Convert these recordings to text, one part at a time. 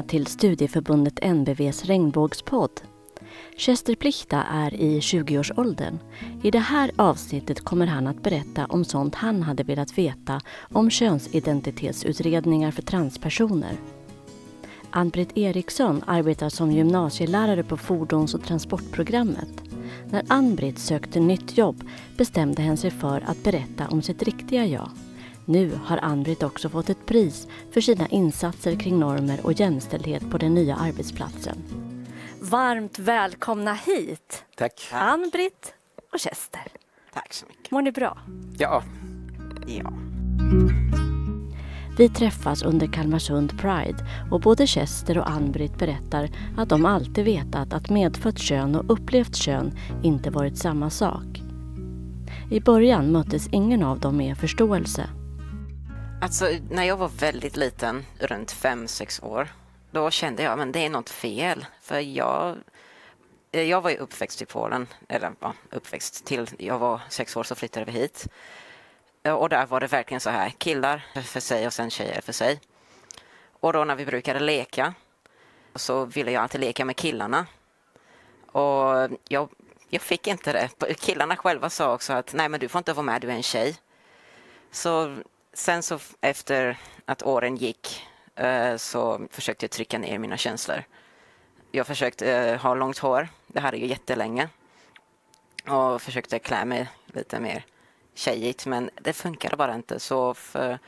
välkomna till studieförbundet NBVs regnbågspodd. Chester Plichta är i 20-årsåldern. I det här avsnittet kommer han att berätta om sånt han hade velat veta om könsidentitetsutredningar för transpersoner. Ann-Britt Eriksson arbetar som gymnasielärare på fordons och transportprogrammet. När Ann-Britt sökte nytt jobb bestämde hen sig för att berätta om sitt riktiga jag. Nu har Ann-Britt också fått ett pris för sina insatser kring normer och jämställdhet på den nya arbetsplatsen. Varmt välkomna hit! Tack. Ann-Britt och Chester. Tack så mycket. Mår ni bra? Ja. Ja. Vi träffas under Kalmarsund Pride och både Chester och Ann-Britt berättar att de alltid vetat att medfött kön och upplevt kön inte varit samma sak. I början möttes ingen av dem med förståelse. Alltså, när jag var väldigt liten, runt fem sex år, då kände jag att det är något fel. För jag, eh, jag var ju uppväxt i Polen, eller ja, uppväxt till jag var sex år så flyttade vi hit. Eh, och där var det verkligen så här, killar för sig och sen tjejer för sig. Och då när vi brukade leka så ville jag alltid leka med killarna. Och jag, jag fick inte det. Killarna själva sa också att nej men du får inte vara med, du är en tjej. Så sen så efter att åren gick eh, så försökte jag trycka ner mina känslor. Jag försökte eh, ha långt hår, det hade jag jättelänge. Och försökte klä mig lite mer tjejigt men det funkade bara inte. Så för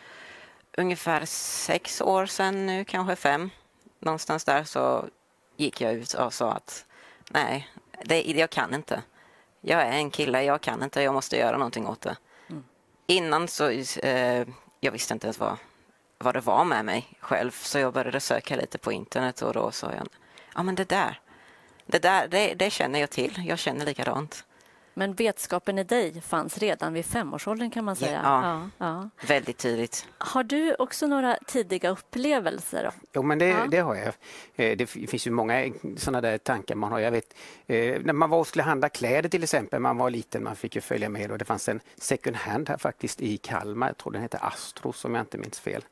ungefär sex år sedan nu, kanske fem, någonstans där så gick jag ut och sa att nej, det, jag kan inte. Jag är en kille, jag kan inte, jag måste göra någonting åt det. Innan så, eh, jag visste inte ens vad, vad det var med mig själv så jag började söka lite på internet och då sa jag, ja men det där, det där, det, det känner jag till, jag känner likadant. Men vetskapen i dig fanns redan vid femårsåldern kan man säga. Ja, ja, ja. väldigt tidigt. Har du också några tidiga upplevelser? Jo, men det, ja. det har jag. Eh, det finns ju många sådana där tankar man har. Jag vet, eh, när man var och skulle handla kläder till exempel, man var liten, man fick ju följa med och det fanns en second hand här faktiskt i Kalmar, jag tror den hette Astro om jag inte minns fel.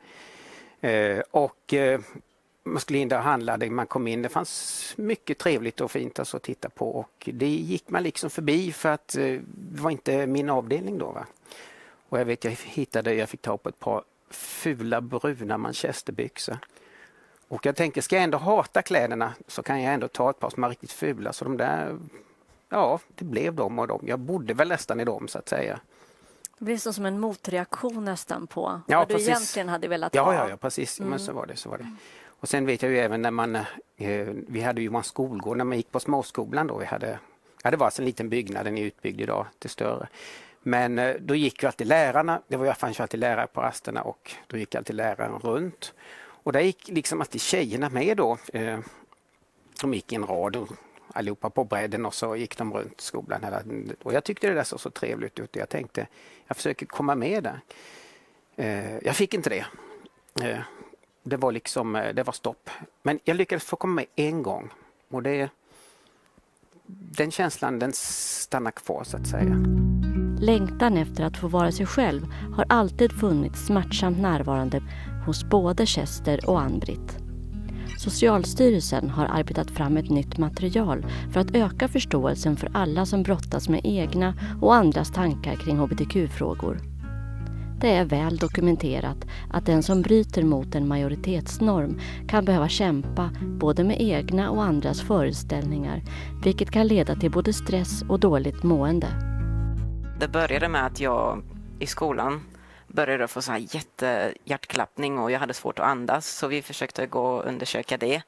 Eh, och man skulle in där och handla, man kom in, det fanns mycket trevligt och fint alltså att titta på och det gick man liksom förbi för att eh, det var inte min avdelning då. Va? Och jag vet jag hittade, jag fick ta på ett par fula bruna manchesterbyxor. Och jag tänkte, ska jag ändå hata kläderna så kan jag ändå ta ett par som är riktigt fula. Så de där, ja, det blev de och de. Jag bodde väl nästan i dem så att säga. Det blev som en motreaktion nästan på ja, vad precis. du egentligen hade velat ja, ha. Ja, ja precis. Mm. Men så var det. Så var det. Och sen vet jag ju även när man, eh, vi hade ju en skolgård när man gick på småskolan då. Vi hade, ja, det var alltså en liten byggnad, den är utbyggd idag till större. Men eh, då gick ju alltid lärarna, det var jag fanns ju alltid lärare på rasterna och då gick alltid läraren runt. Och där gick liksom alltid tjejerna med då. Eh, de gick i en rad allihopa på bredden och så gick de runt skolan. hela Och jag tyckte det där såg så trevligt ut och jag tänkte jag försöker komma med där. Eh, jag fick inte det eh, det var liksom, eh, det var stopp. Men jag lyckades få komma med en gång och det, den känslan den stannar kvar så att säga. Längtan efter att få vara sig själv har alltid funnits smärtsamt närvarande hos både Chester och Ann-Britt. Socialstyrelsen har arbetat fram ett nytt material för att öka förståelsen för alla som brottas med egna och andras tankar kring hbtq-frågor. Det är väl dokumenterat att den som bryter mot en majoritetsnorm kan behöva kämpa både med egna och andras föreställningar, vilket kan leda till både stress och dåligt mående. Det började med att jag i skolan började få så här jättehjärtklappning och jag hade svårt att andas så vi försökte gå och undersöka det.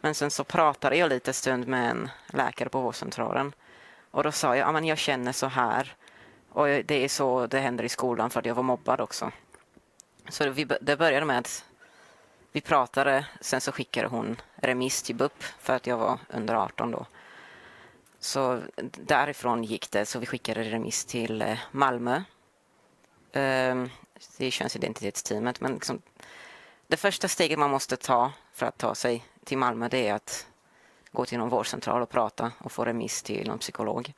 Men sen så pratade jag lite stund med en läkare på vårdcentralen och då sa jag att jag känner så här och det är så det händer i skolan för att jag var mobbad också. Så vi, det började med att vi pratade, sen så skickade hon remiss till BUP för att jag var under 18 då. Så därifrån gick det, så vi skickade remiss till eh, Malmö. Ehm, det är könsidentitetsteamet, men liksom, det första steget man måste ta för att ta sig till Malmö det är att gå till någon vårdcentral och prata och få remiss till någon psykolog.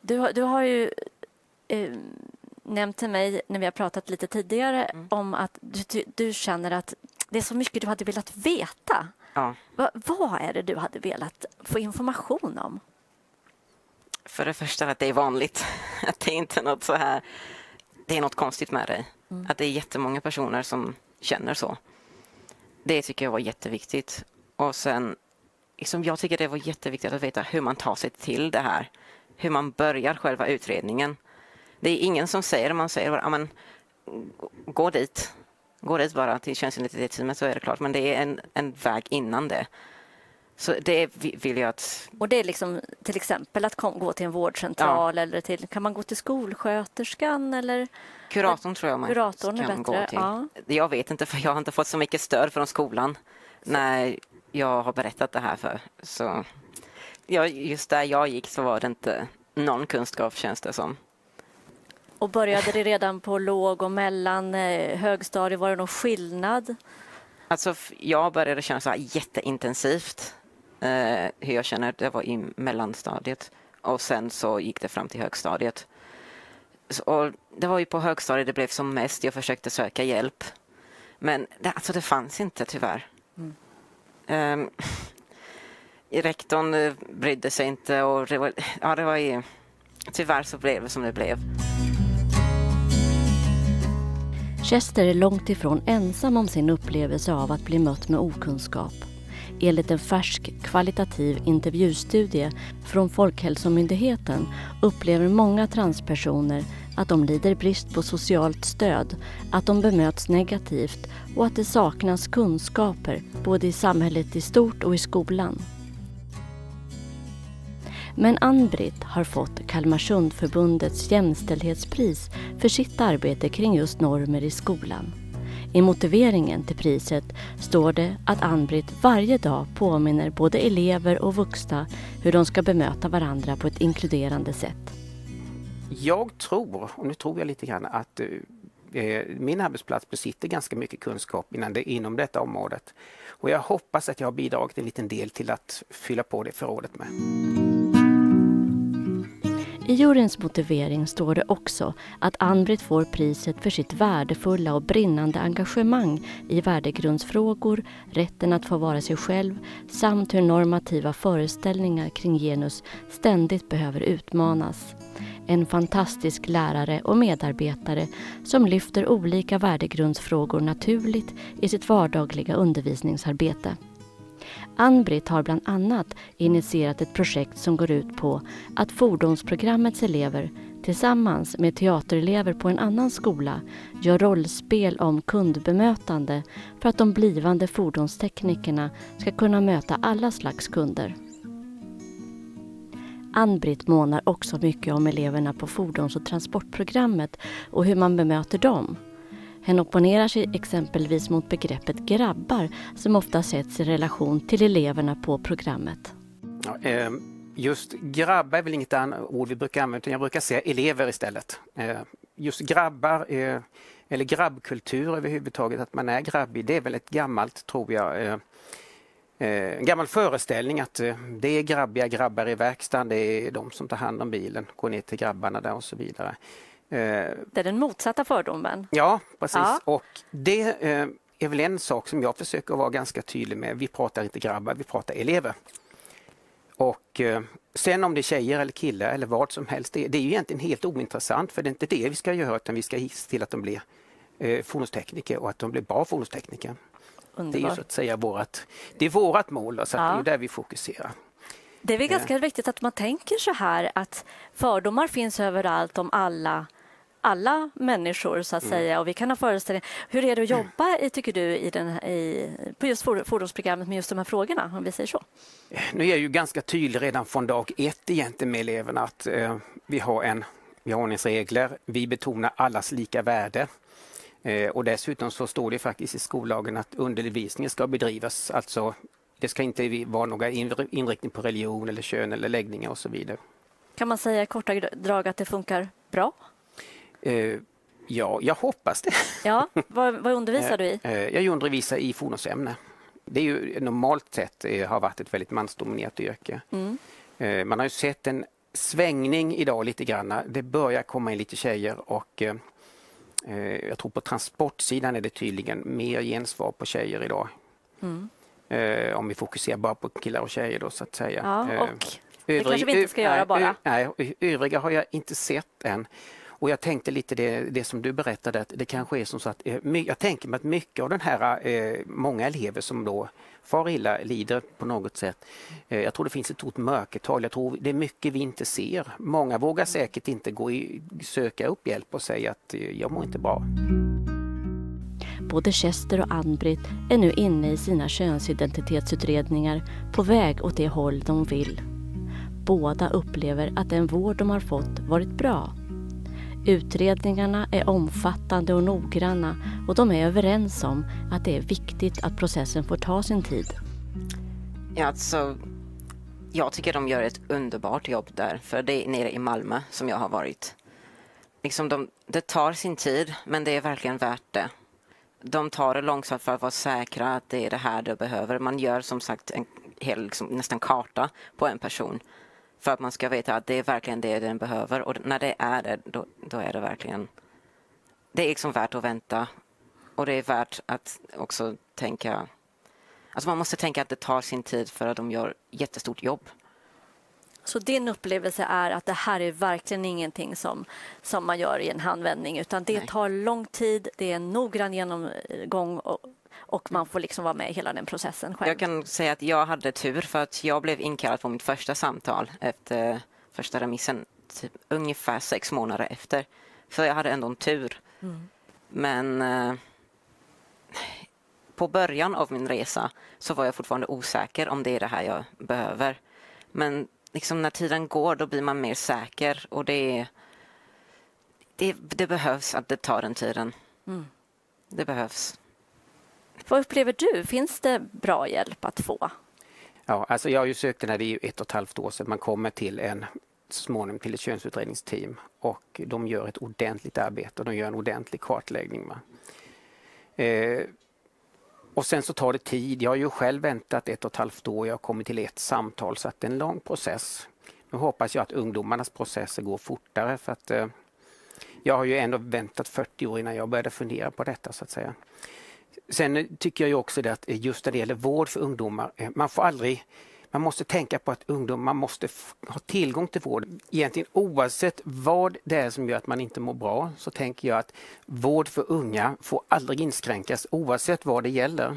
Du, du har ju eh, nämnt till mig när vi har pratat lite tidigare mm. om att du, du känner att det är så mycket du hade velat veta. Ja. Va, vad är det du hade velat få information om? För det första att det är vanligt. Att det är inte något så här... Det är något konstigt med det. Mm. Att det är jättemånga personer som känner så. Det tycker jag var jätteviktigt. Och sen, liksom, jag tycker det var jätteviktigt att veta hur man tar sig till det här. Hur man börjar själva utredningen. Det är ingen som säger, man säger bara, men, gå dit. Gå dit bara till könsidentitetsteamet så är det klart. Men det är en, en väg innan det. Så det vill jag att... Och det är liksom till exempel att kom, gå till en vårdcentral ja. eller till, kan man gå till skolsköterskan eller? Kuratorn tror jag man Kuratorn kan är bättre. gå till. Ja. Jag vet inte för jag har inte fått så mycket stöd från skolan så. när jag har berättat det här för. Så ja, just där jag gick så var det inte någon kunskap känns det som. Och började det redan på låg och mellan eh, högstadiet? Var det någon skillnad? Alltså, jag började känna så här jätteintensivt eh, hur jag känner. Det var i mellanstadiet och sen så gick det fram till högstadiet. Så, och det var ju på högstadiet det blev som mest. Jag försökte söka hjälp. Men det, alltså det fanns inte tyvärr. Mm. Um, rektorn eh, brydde sig inte och det var, ja, det var ju, tyvärr så blev det som det blev. Chester är långt ifrån ensam om sin upplevelse av att bli mött med okunskap. Enligt en färsk kvalitativ intervjustudie från Folkhälsomyndigheten upplever många transpersoner att de lider brist på socialt stöd, att de bemöts negativt och att det saknas kunskaper både i samhället i stort och i skolan. Men Ann-Britt har fått Kalmarsundförbundets jämställdhetspris för sitt arbete kring just normer i skolan. I motiveringen till priset står det att Ann-Britt varje dag påminner både elever och vuxna hur de ska bemöta varandra på ett inkluderande sätt. Jag tror, och nu tror jag lite grann, att eh, eh, min arbetsplats besitter ganska mycket kunskap innan det, inom detta området. Och jag hoppas att jag har bidragit en liten del till att fylla på det förrådet med. I juryns motivering står det också att Ann-Britt får priset för sitt värdefulla och brinnande engagemang i värdegrundsfrågor, rätten att få vara sig själv samt hur normativa föreställningar kring genus ständigt behöver utmanas. En fantastisk lärare och medarbetare som lyfter olika värdegrundsfrågor naturligt i sitt vardagliga undervisningsarbete. Ann-Britt har bland annat initierat ett projekt som går ut på att fordonsprogrammets elever tillsammans med teaterelever på en annan skola gör rollspel om kundbemötande för att de blivande fordonsteknikerna ska kunna möta alla slags kunder. Ann-Britt månar också mycket om eleverna på fordons och transportprogrammet och hur man bemöter dem. Hen opponerar sig exempelvis mot begreppet grabbar som ofta sätts i relation till eleverna på programmet. Ja, eh, just grabbar är väl inget annat ord vi brukar använda, utan jag brukar säga elever istället. Eh, just grabbar, eh, eller grabbkultur överhuvudtaget, att man är grabbig, det är väl ett gammalt, tror jag, ehm, ehm, en gammal föreställning att eh, det är grabbiga grabbar i verkstaden, det är de som tar hand om bilen, går ner till grabbarna där och så vidare. Eh, det är den motsatta fördomen. Ja, precis. Ja. Och det eh, är väl en sak som jag försöker vara ganska tydlig med. Vi pratar inte grabbar, vi pratar elever. Och eh, sen om det är tjejer eller killar eller vad som helst, det, det är ju egentligen helt ointressant för det är inte det vi ska göra utan vi ska se till att de blir eh, fordonstekniker och att de blir bra fordonstekniker. Underbar. Det är ju så att säga vårat, det är vårat mål, så ja. det är där vi fokuserar. Det är väl ganska viktigt att man tänker så här att fördomar finns överallt om alla alla människor så att mm. säga och vi kan ha föreställningar. Hur är det att jobba i, tycker du i den, i, på just fordonsprogrammet med just de här frågorna om vi säger så? Nu är jag ju ganska tydlig redan från dag ett egentligen med eleverna att eh, vi har en vi har ordningsregler, vi betonar allas lika värde. Eh, och dessutom så står det faktiskt i skollagen att undervisningen ska bedrivas, alltså det ska inte vara någon inriktning på religion eller kön eller läggningar och så vidare. Kan man säga i korta drag att det funkar bra? Eh, ja, jag hoppas det. Ja, vad, vad undervisar du i? Eh, jag undervisar i fordonsämne. Det är ju normalt sett eh, har varit ett väldigt mansdominerat yrke. Mm. Eh, man har ju sett en svängning idag lite grann. Det börjar komma in lite tjejer och Eh, jag tror på transportsidan är det tydligen mer gensvar på tjejer idag. Mm. Eh, om vi fokuserar bara på killar och tjejer då så att säga. Ja, eh, och det kanske vi inte ska göra bara. Nej, övriga har jag inte sett än. Och jag tänkte lite det, det som du berättade att det kanske är som så att jag tänker mig att mycket av den här, många elever som då far illa, lider på något sätt. Jag tror det finns ett stort mörkertal. Jag tror det är mycket vi inte ser. Många vågar säkert inte gå i, söka upp hjälp och säga att jag mår inte bra. Både Chester och Ann-Britt är nu inne i sina könsidentitetsutredningar på väg åt det håll de vill. Båda upplever att den vård de har fått varit bra. Utredningarna är omfattande och noggranna och de är överens om att det är viktigt att processen får ta sin tid. Ja, alltså, jag tycker de gör ett underbart jobb där, för det är nere i Malmö som jag har varit. Liksom de, det tar sin tid, men det är verkligen värt det de tar det långsamt för att vara säkra att det är det här de behöver. Man gör som sagt en hel liksom, nästan karta på en person för att man ska veta att det är verkligen det den behöver och när det är det, då, då är det verkligen det är liksom värt att vänta och det är värt att också tänka Alltså man måste tänka att det tar sin tid för att de gör jättestort jobb. Så din upplevelse är att det här är verkligen ingenting som, som man gör i en handvändning utan det Nej. tar lång tid, det är en noggrann genomgång och, och man får liksom vara med i hela den processen själv. Jag kan säga att jag hade tur för att jag blev inkallad på mitt första samtal efter första remissen typ ungefär sex månader efter. Så jag hade ändå en tur. Mm. Men eh, på början av min resa så var jag fortfarande osäker om det är det här jag behöver. Men liksom när tiden går då blir man mer säker och det, det, det behövs att det tar den tiden. Mm. Det behövs. Vad upplever du? Finns det bra hjälp att få? Ja, alltså jag har ju sökt den här, det är ju ett och ett halvt år sedan man kommer till en så småningom till ett könsutredningsteam och de gör ett ordentligt arbete och de gör en ordentlig kartläggning. Eh, och sen så tar det tid. Jag har ju själv väntat ett och ett halvt år. Jag har kommit till ett samtal så att det är en lång process. Nu hoppas jag att ungdomarnas processer går fortare för att eh, jag har ju ändå väntat 40 år innan jag började fundera på detta så att säga. Sen tycker jag också det att just när det gäller vård för ungdomar, eh, man får aldrig man måste tänka på att ungdomar måste ha tillgång till vård. Egentligen oavsett vad det är som gör att man inte mår bra så tänker jag att vård för unga får aldrig inskränkas oavsett vad det gäller.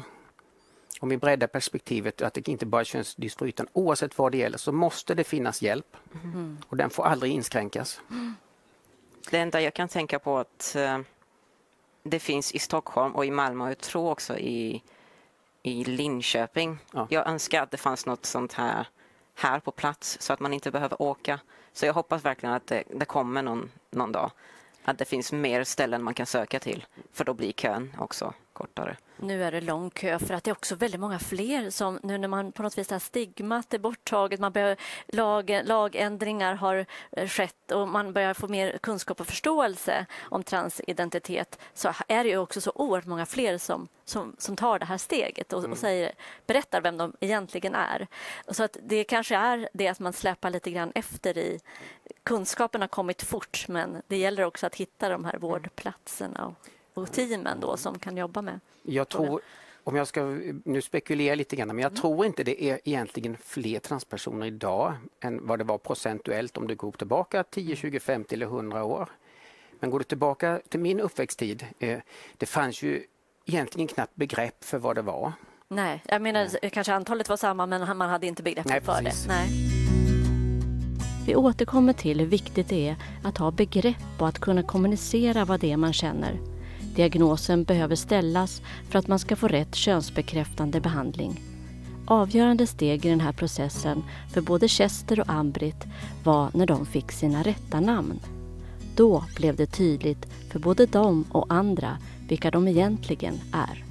Om vi breddar perspektivet att det inte bara är könsdysfori utan oavsett vad det gäller så måste det finnas hjälp mm. och den får aldrig inskränkas. Det enda jag kan tänka på att uh, det finns i Stockholm och i Malmö och jag tror också i i Linköping. Ja. Jag önskar att det fanns något sånt här här på plats så att man inte behöver åka. Så jag hoppas verkligen att det, det kommer någon, någon dag. Att det finns mer ställen man kan söka till för då blir kön också kortare. Nu är det lång kö för att det är också väldigt många fler som nu när man på något vis har stigmat är borttaget, man börjar, lag, lagändringar har eh, skett och man börjar få mer kunskap och förståelse om transidentitet så är det ju också så oerhört många fler som, som, som tar det här steget och, mm. och säger, berättar vem de egentligen är. Så att det kanske är det att man släpar lite grann efter i kunskapen har kommit fort men det gäller också att hitta de här vårdplatserna. Och, och teamen då som kan jobba med? Jag tror, om jag ska nu spekulera lite grann, men jag mm. tror inte det är egentligen fler transpersoner idag än vad det var procentuellt om du går tillbaka 10, 20, 50 eller 100 år. Men går du tillbaka till min uppväxttid, eh, det fanns ju egentligen knappt begrepp för vad det var. Nej, jag menar Nej. kanske antalet var samma men man hade inte begrepp Nej, för precis. det. Nej. Vi återkommer till hur viktigt det är att ha begrepp och att kunna kommunicera vad det är man känner. Diagnosen behöver ställas för att man ska få rätt könsbekräftande behandling. Avgörande steg i den här processen för både Chester och Ambrit var när de fick sina rätta namn. Då blev det tydligt för både dem och andra vilka de egentligen är.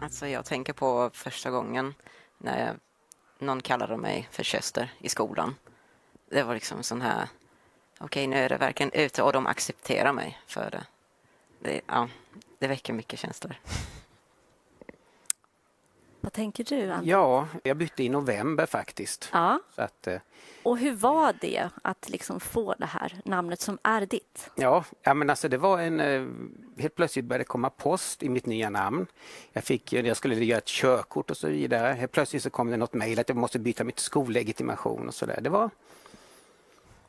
Alltså jag tänker på första gången när jag, någon kallade mig för Chester i skolan. Det var liksom sån här, okej okay, nu är det verkligen ute och de accepterar mig för det det ja, det väcker mycket känslor. Vad tänker du? Ann? Ja, jag bytte i november faktiskt. Ja. Så att, eh, Och hur var det att liksom få det här namnet som är ditt? Ja, ja men alltså det var en... eh, Helt plötsligt började det komma post i mitt nya namn. Jag, fick, jag skulle göra ett körkort och så vidare. Helt plötsligt så kom det något mejl att jag måste byta mitt skollegitimation och så där. Det var,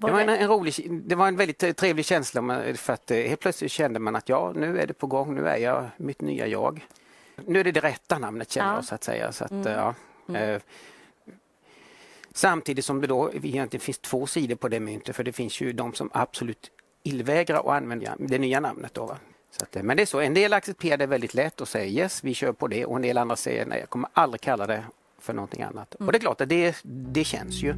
Var det var en, en rolig, det var en väldigt trevlig känsla för att eh, helt plötsligt kände man att ja, nu är det på gång, nu är jag mitt nya jag. Nu är det det rätta namnet känner Ja. jag så att säga. Så att, Mm. eh, ja, eh, Samtidigt som det då egentligen finns två sidor på det myntet för det finns ju de som absolut illvägrar att använda det nya namnet. Då, va? Så att, men det är så, en del accepterar det väldigt lätt och säger yes, vi kör på det och en del andra säger nej, jag kommer aldrig kalla det för någonting annat. Och det är klart att det, det känns ju.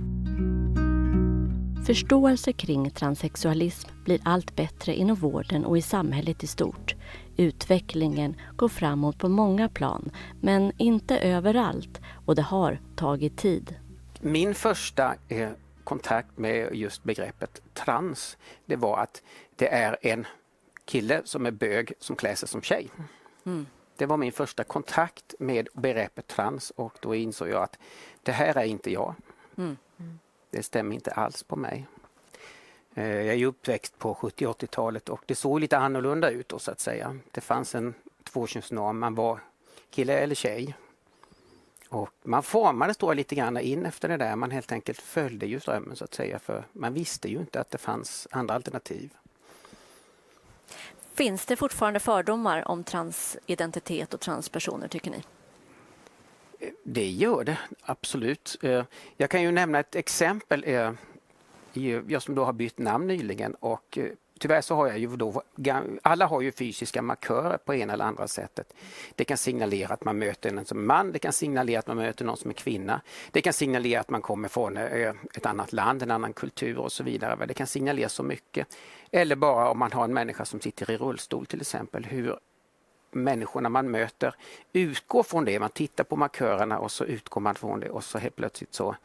Förståelse kring transsexualism blir allt bättre inom vården och i samhället i stort. Utvecklingen går framåt på många plan, men inte överallt och det har tagit tid. Min första eh, kontakt med just begreppet trans, det var att det är en kille som är bög som klär sig som tjej. Det var min första kontakt med begreppet trans och då insåg jag att det här är inte jag. Det stämmer inte alls på mig. Eh, jag är uppväxt på 70 80-talet och det såg lite annorlunda ut då så att säga. Det fanns en tvåkönsnorm, man var kille eller tjej. Och man formades då lite grann in efter det där, man helt enkelt följde ju strömmen så att säga för man visste ju inte att det fanns andra alternativ. Finns det fortfarande fördomar om transidentitet och transpersoner, tycker ni? Det gör det absolut. Eh, jag kan ju nämna ett exempel. Eh, jag som då har bytt namn nyligen och eh, tyvärr så har jag ju då, alla har ju fysiska markörer på ena eller andra sättet. Det kan signalera att man möter någon som är man, det kan signalera att man möter någon som är kvinna. Det kan signalera att man kommer från ett annat land, en annan kultur och så vidare. Det kan signalera så mycket. Eller bara om man har en människa som sitter i rullstol till exempel, hur människorna man möter utgår från det. Man tittar på markörerna och så utgår man från det och så helt plötsligt så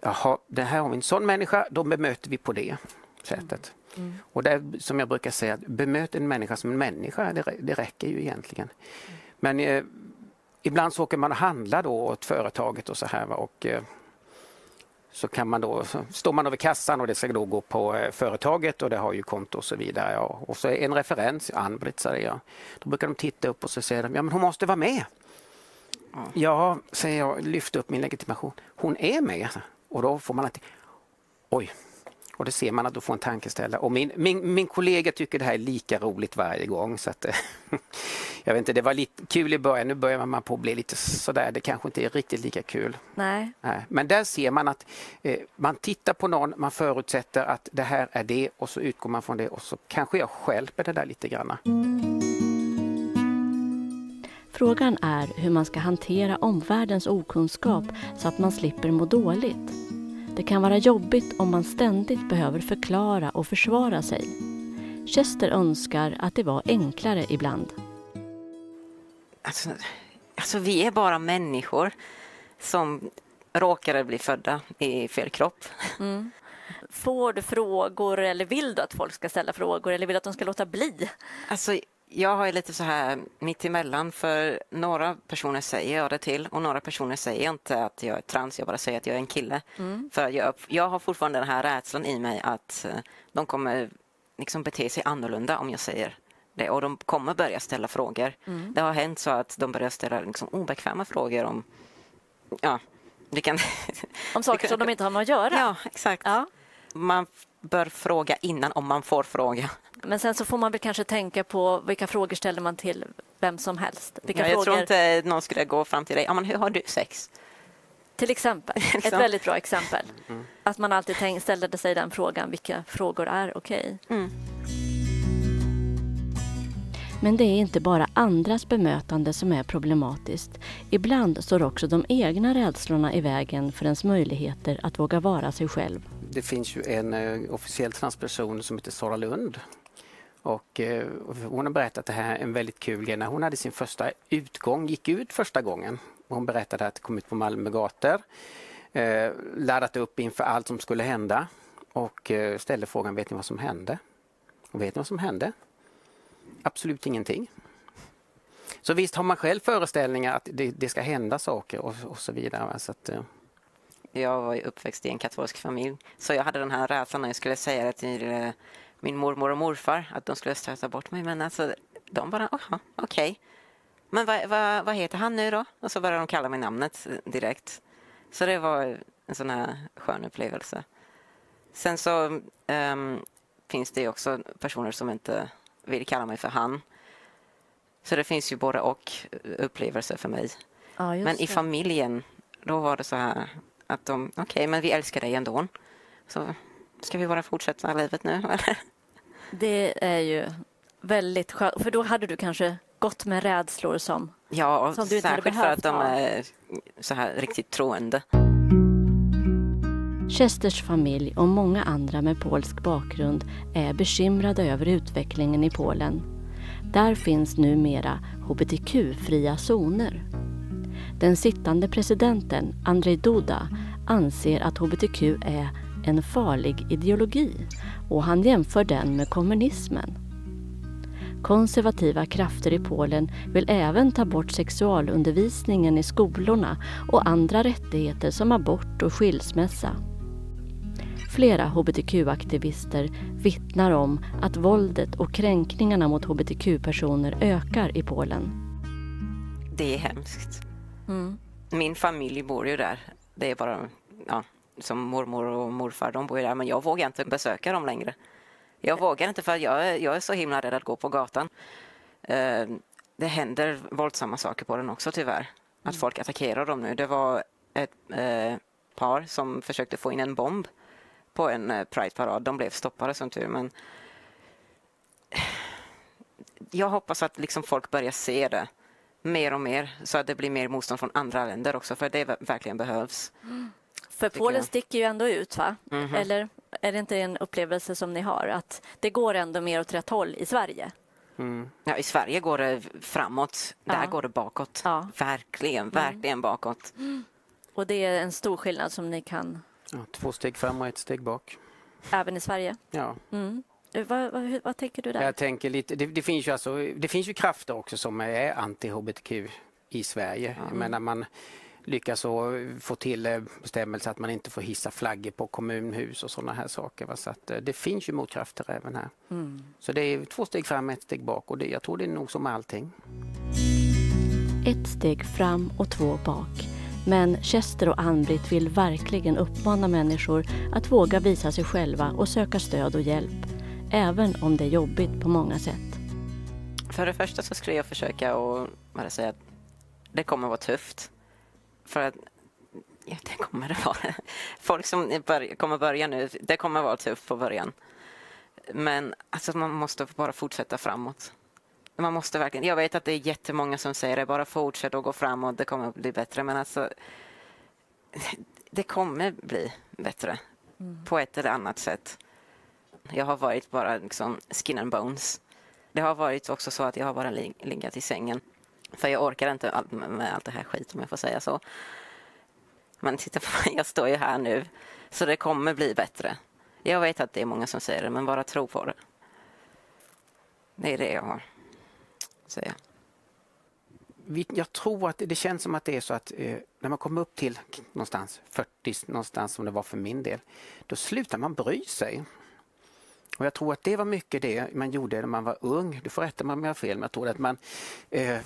Jaha, det här har vi en sån människa, då bemöter vi på det sättet. Och det är, som jag brukar säga, att bemöt en människa som en människa, det, det räcker ju egentligen. Men eh, ibland så åker man och handlar då åt företaget och så här och eh, så kan man då, står man över kassan och det ska då gå på eh, företaget och det har ju konto och så vidare. Ja. Och så en referens, Ann-Britt säger jag. Då brukar de titta upp och så säger de, ja men hon måste vara med. Ja, säger jag, lyfter upp min legitimation. Hon är med. Och då får man alltid, oj. Och då ser man att du får en tankeställare. Och min, min, min kollega tycker det här är lika roligt varje gång. Så att, jag vet inte, det var lite kul i början. Nu börjar man på att bli lite sådär. Det kanske inte är riktigt lika kul. Nej. Nej, Men där ser man att eh, man tittar på någon, man förutsätter att det här är det och så utgår man från det och så kanske jag stjälper det där lite grann. Frågan är hur man ska hantera omvärldens okunskap så att man slipper må dåligt. Det kan vara jobbigt om man ständigt behöver förklara och försvara sig. Chester önskar att det var enklare ibland. Alltså, alltså vi är bara människor som råkade bli födda i fel kropp. Får du frågor eller vill du att folk ska ställa frågor eller vill du att de ska låta bli? Alltså, jag har ju lite så här mitt emellan för några personer säger jag det till och några personer säger inte att jag är trans, jag bara säger att jag är en kille. För jag, jag har fortfarande den här rädslan i mig att eh, de kommer liksom bete sig annorlunda om jag säger det och de kommer börja ställa frågor. Det har hänt så att de börjar ställa liksom obekväma frågor om ja, det kan... Om saker som de inte har med att göra? Ja, exakt. Ja. Man bör fråga innan om man får fråga. Men sen så får man väl kanske tänka på vilka frågor ställer man till vem som helst. Vilka Ja, jag frågor, tror inte någon skulle gå fram till dig. Ja, men hur har du sex? Till exempel, ett väldigt bra exempel. Att man alltid ställde sig den frågan, vilka frågor är okej? Mm. Men det är inte bara andras bemötande som är problematiskt. Ibland står också de egna rädslorna i vägen för ens möjligheter att våga vara sig själv. Det finns ju en eh, officiell transperson som heter Sara Lund. Och, eh, hon har berättat det här en väldigt kul grej. När hon hade sin första utgång, gick ut första gången. Hon berättade att det kom ut på Malmö gator. Eh, laddat upp inför allt som skulle hända. Och eh, ställde frågan, vet ni vad som hände? Och vet ni vad som hände? Absolut ingenting. Så visst har man själv föreställningar att det, det ska hända saker och, och så vidare. Så att, eh, jag var ju uppväxt i en katolsk familj så jag hade den här rädslan när jag skulle säga det till eh, min mormor och morfar att de skulle stöta bort mig. Men alltså, de bara, aha, okej. Men vad, vad, vad heter han nu då? Och så började de kalla mig namnet direkt. Så det var en sån här skön upplevelse. Sen så ehm, finns det också personer som inte vill kalla mig för han. Så det finns ju både och upplevelser för mig. Ja, Men i familjen, då var det så här att de, okej, men vi älskar dig ändå. Så ska vi bara fortsätta livet nu? eller? Det är ju väldigt skönt, för då hade du kanske gått med rädslor som... Ja, Som du inte hade särskilt för att de behövt är så här riktigt troende. Chesters familj och många andra med polsk bakgrund är bekymrade över utvecklingen i Polen. Där finns numera hbtq-fria zoner. Den sittande presidenten Andrzej Duda anser att hbtq är en farlig ideologi och han jämför den med kommunismen. Konservativa krafter i Polen vill även ta bort sexualundervisningen i skolorna och andra rättigheter som abort och skilsmässa. Flera hbtq-aktivister vittnar om att våldet och kränkningarna mot hbtq-personer ökar i Polen. Det är hemskt. Mm. Min familj bor ju där. Det är bara ja, som mormor och morfar, de bor ju där. Men jag vågar inte besöka dem längre. Jag vågar inte för jag, är- jag är så himla rädd att gå på gatan. Eh, det händer våldsamma saker på den också tyvärr. Att folk attackerar dem nu. Det var ett eh, par som försökte få in en bomb på en eh, Pride-parad. De blev stoppade som tur men jag hoppas att liksom folk börjar se det mer och mer så att det blir mer motstånd från andra länder också för det ver- verkligen behövs. För Polen jag. sticker ju ändå ut, va? Mhm. Eller är det inte en upplevelse som ni har, att det går ändå mer åt rätt håll i Sverige? mm. Ja, I Sverige går det framåt, där Ja. går det bakåt. Ja. Verkligen, verkligen bakåt. Och det är en stor skillnad som ni kan, ja, två steg fram och ett steg bak. även i Sverige. Ja. Mm. Eh, Vad, vad, vad tänker du där? Jag tänker lite, det, det, finns ju alltså, det finns ju krafter också som är anti-hbtq i Sverige. Jag menar man lyckas så få till eh, bestämmelser att man inte får hissa flaggor på kommunhus och sådana här saker. Va? Så att, eh, det finns ju motkrafter även här. Mm. Så det är två steg fram och ett steg bak och det, jag tror det är nog som med allting. Ett steg fram och två bak. Men Chester och Ann-Britt vill verkligen uppmana människor att våga visa sig själva och söka stöd och hjälp. Även om det är jobbigt på många sätt. För det första så skulle jag försöka och vad säga, att det kommer vara tufft. För att ja, det kommer det vara. Folk som bör, kommer börja nu, det kommer vara tufft på början. Men alltså, man måste bara fortsätta framåt. Man måste verkligen, jag vet att det är jättemånga som säger det, bara fortsätt och gå framåt, det kommer att bli bättre. Men alltså, det kommer bli bättre på ett eller annat sätt. Jag har varit bara liksom skin and bones. Det har varit också så att jag har bara lig- legat i sängen. För jag orkar inte all- med allt det här skit om jag får säga så. Men titta på mig, jag står ju här nu. Så det kommer bli bättre. Jag vet att det är många som säger det, men bara tro på det. Det är det jag har att säga. Jag tror att det, känns som att det är så att eh, när man kommer upp till någonstans 40, någonstans som det var för min del, då slutar man bry sig. Och jag tror att det var mycket det man gjorde när man var ung. Du får rätta mig om jag har fel, men jag tror att man eh,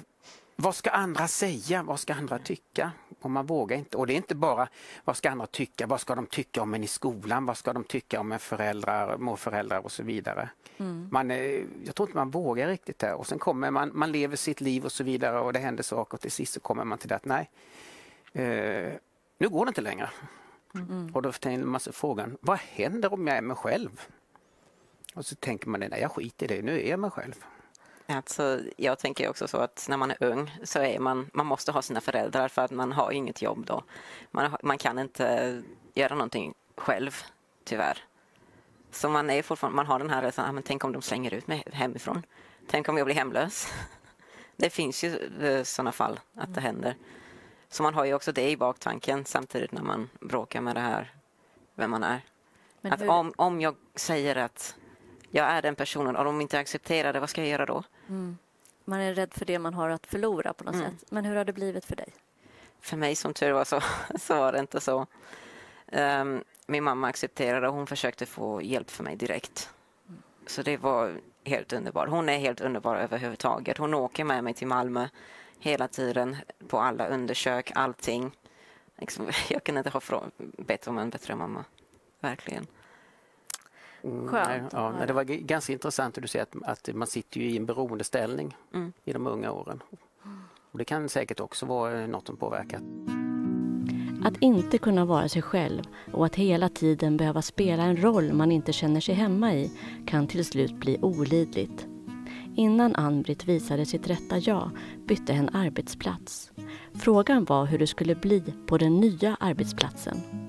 vad ska andra säga? Vad ska andra tycka? Och man vågar inte. Och det är inte bara vad ska andra tycka? Vad ska de tycka om en i skolan? Vad ska de tycka om en föräldrar, morföräldrar och så vidare. Man, eh, jag tror inte man vågar riktigt det. Och sen kommer man, man lever sitt liv och så vidare och det händer saker och till sist så kommer man till det att nej, eh, nu går det inte längre. Och då ställer man sig frågan, vad händer om jag är mig själv? Och så tänker man, nej jag skiter i det, nu är jag mig själv. Alltså, jag tänker också så att när man är ung så är man, man måste ha sina föräldrar för att man har inget jobb då. Man, man kan inte göra någonting själv, tyvärr. Så man är fortfarande, man har den här rädslan, ah, men tänk om de slänger ut mig hemifrån. Tänk om jag blir hemlös. Det finns ju sådana fall att det händer. Så man har ju också det i baktanken samtidigt när man bråkar med det här, vem man är. Men att hur- om, om jag säger att jag är den personen och de inte accepterar det, vad ska jag göra då? man är rädd för det man har att förlora på något Mm. sätt. Men hur har det blivit för dig? För mig som tur var så, så var det inte så. Ehm, min mamma accepterade och hon försökte få hjälp för mig direkt. Så det var helt underbart. Hon är helt underbar överhuvudtaget. Hon åker med mig till Malmö hela tiden på alla undersök, allting. Liksom, jag kan inte ha bett om en bättre mamma. Verkligen. Mm, Skönt ja, men det var ganska intressant att du säger att, att man sitter ju i en beroendeställning Mm. i de unga åren. Och det kan säkert också vara eh, något som påverkar. Att inte kunna vara sig själv och att hela tiden behöva spela en roll man inte känner sig hemma i kan till slut bli olidligt. Innan Ann-Britt visade sitt rätta jag bytte hen arbetsplats. Frågan var hur det skulle bli på den nya arbetsplatsen.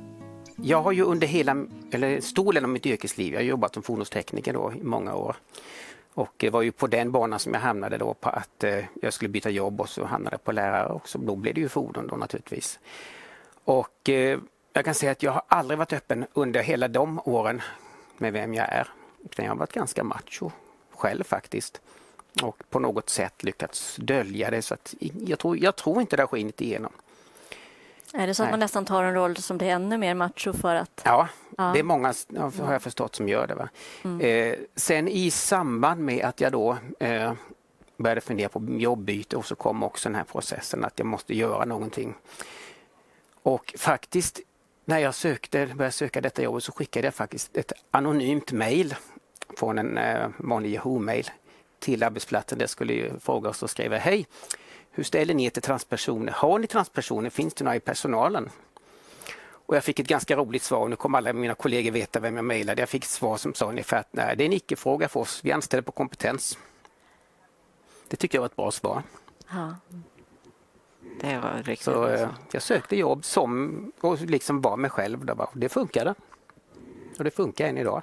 Jag har ju under hela, eller stor del av mitt yrkesliv, jag har jobbat som fordonstekniker då i många år. Och det var ju på den banan som jag hamnade då på att eh, jag skulle byta jobb och så hamnade jag på lärare och så då blev det ju fordon då naturligtvis. Och eh, jag kan säga att jag har aldrig varit öppen under hela de åren med vem jag är. Utan jag har varit ganska macho själv faktiskt. Och på något sätt lyckats dölja det så att jag tror, jag tror inte det har skinit igenom. Är det så att man nästan tar en roll som blir ännu mer macho för att... Ja, Ja. det är många har jag förstått som gör det. Va? Eh, sen i samband med att jag då eh, började fundera på jobbyte och så kom också den här processen att jag måste göra någonting. Och faktiskt när jag sökte, började söka detta jobb så skickade jag faktiskt ett anonymt mejl från en eh, vanlig Yahoo-mail till arbetsplatsen där jag skulle fråga och så skrev jag Hej! Hur ställer ni er till transpersoner? Har ni transpersoner? Finns det några i personalen? Och jag fick ett ganska roligt svar. Nu kommer alla mina kollegor veta vem jag mejlade. Jag fick ett svar som sa ungefär att nej, det är en icke-fråga för oss. Vi anställer på kompetens. Det tycker jag var ett bra svar. Ja. Det var riktigt Så bra. eh, jag sökte jobb som och liksom var mig själv. Det funkade. Och det funkar än idag.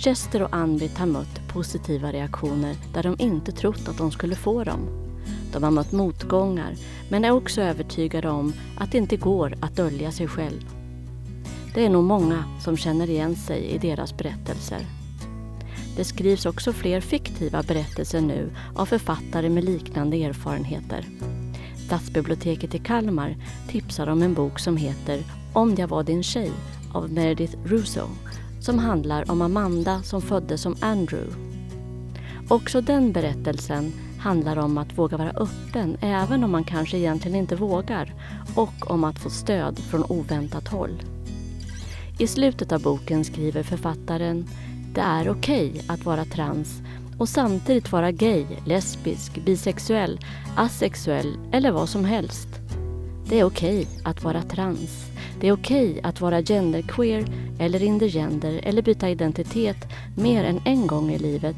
Chester och Ann-Britt har mött positiva reaktioner där de inte trott att de skulle få dem. De har mött motgångar men är också övertygade om att det inte går att dölja sig själv. Det är nog många som känner igen sig i deras berättelser. Det skrivs också fler fiktiva berättelser nu av författare med liknande erfarenheter. Stadsbiblioteket i Kalmar tipsar om en bok som heter Om jag var din tjej av Meredith Russo som handlar om Amanda som föddes som Andrew. Också den berättelsen handlar om att våga vara öppen även om man kanske egentligen inte vågar och om att få stöd från oväntat håll. I slutet av boken skriver författaren Det är okej att vara trans och samtidigt vara gay, lesbisk, bisexuell, asexuell eller vad som helst. Det är okej att vara trans. Det är okej att vara genderqueer eller intergender eller byta identitet mer än en gång i livet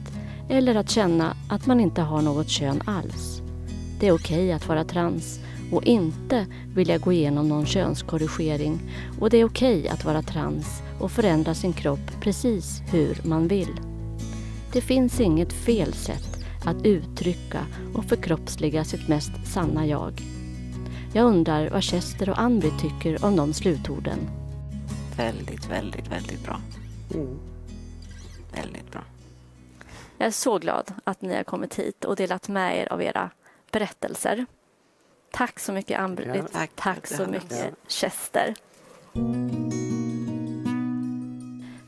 eller att känna att man inte har något kön alls. Det är okej att vara trans och inte vilja gå igenom någon könskorrigering och det är okej att vara trans och förändra sin kropp precis hur man vill. Det finns inget fel sätt att uttrycka och förkroppsliga sitt mest sanna jag. Jag undrar vad Chester och Ann-Britt tycker om de slutorden. Väldigt, väldigt, väldigt bra. Mm. Väldigt bra. Jag är så glad att ni har kommit hit och delat med er av era berättelser. Tack så mycket Ann-Britt. Ja, tack, tack. så Ja. mycket Chester.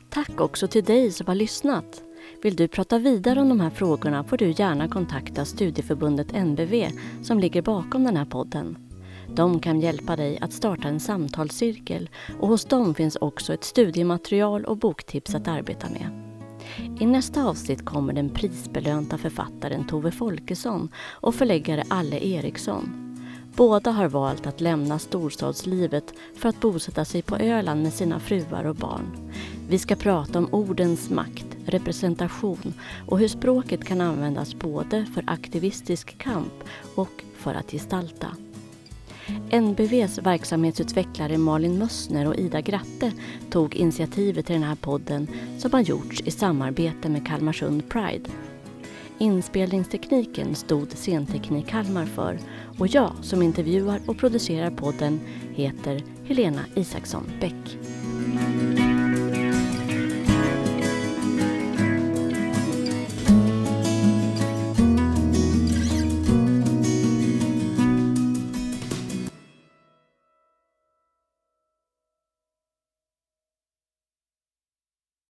Tack också till dig som har lyssnat. Vill du prata vidare om de här frågorna får du gärna kontakta Studieförbundet NBV som ligger bakom den här podden. De kan hjälpa dig att starta en samtalscirkel och hos dem finns också ett studiematerial och boktips att arbeta med. I nästa avsnitt kommer den prisbelönta författaren Tove Folkesson och förläggare Alle Eriksson. Båda har valt att lämna storstadslivet för att bosätta sig på Öland med sina fruar och barn. Vi ska prata om ordens makt, representation och hur språket kan användas både för aktivistisk kamp och för att gestalta. NBVs verksamhetsutvecklare Malin Mössner och Ida Gratte tog initiativet till den här podden som har gjorts i samarbete med Kalmarsund Pride. Inspelningstekniken stod Scenteknik Kalmar för och jag som intervjuar och producerar podden heter Helena Isaksson Bäck.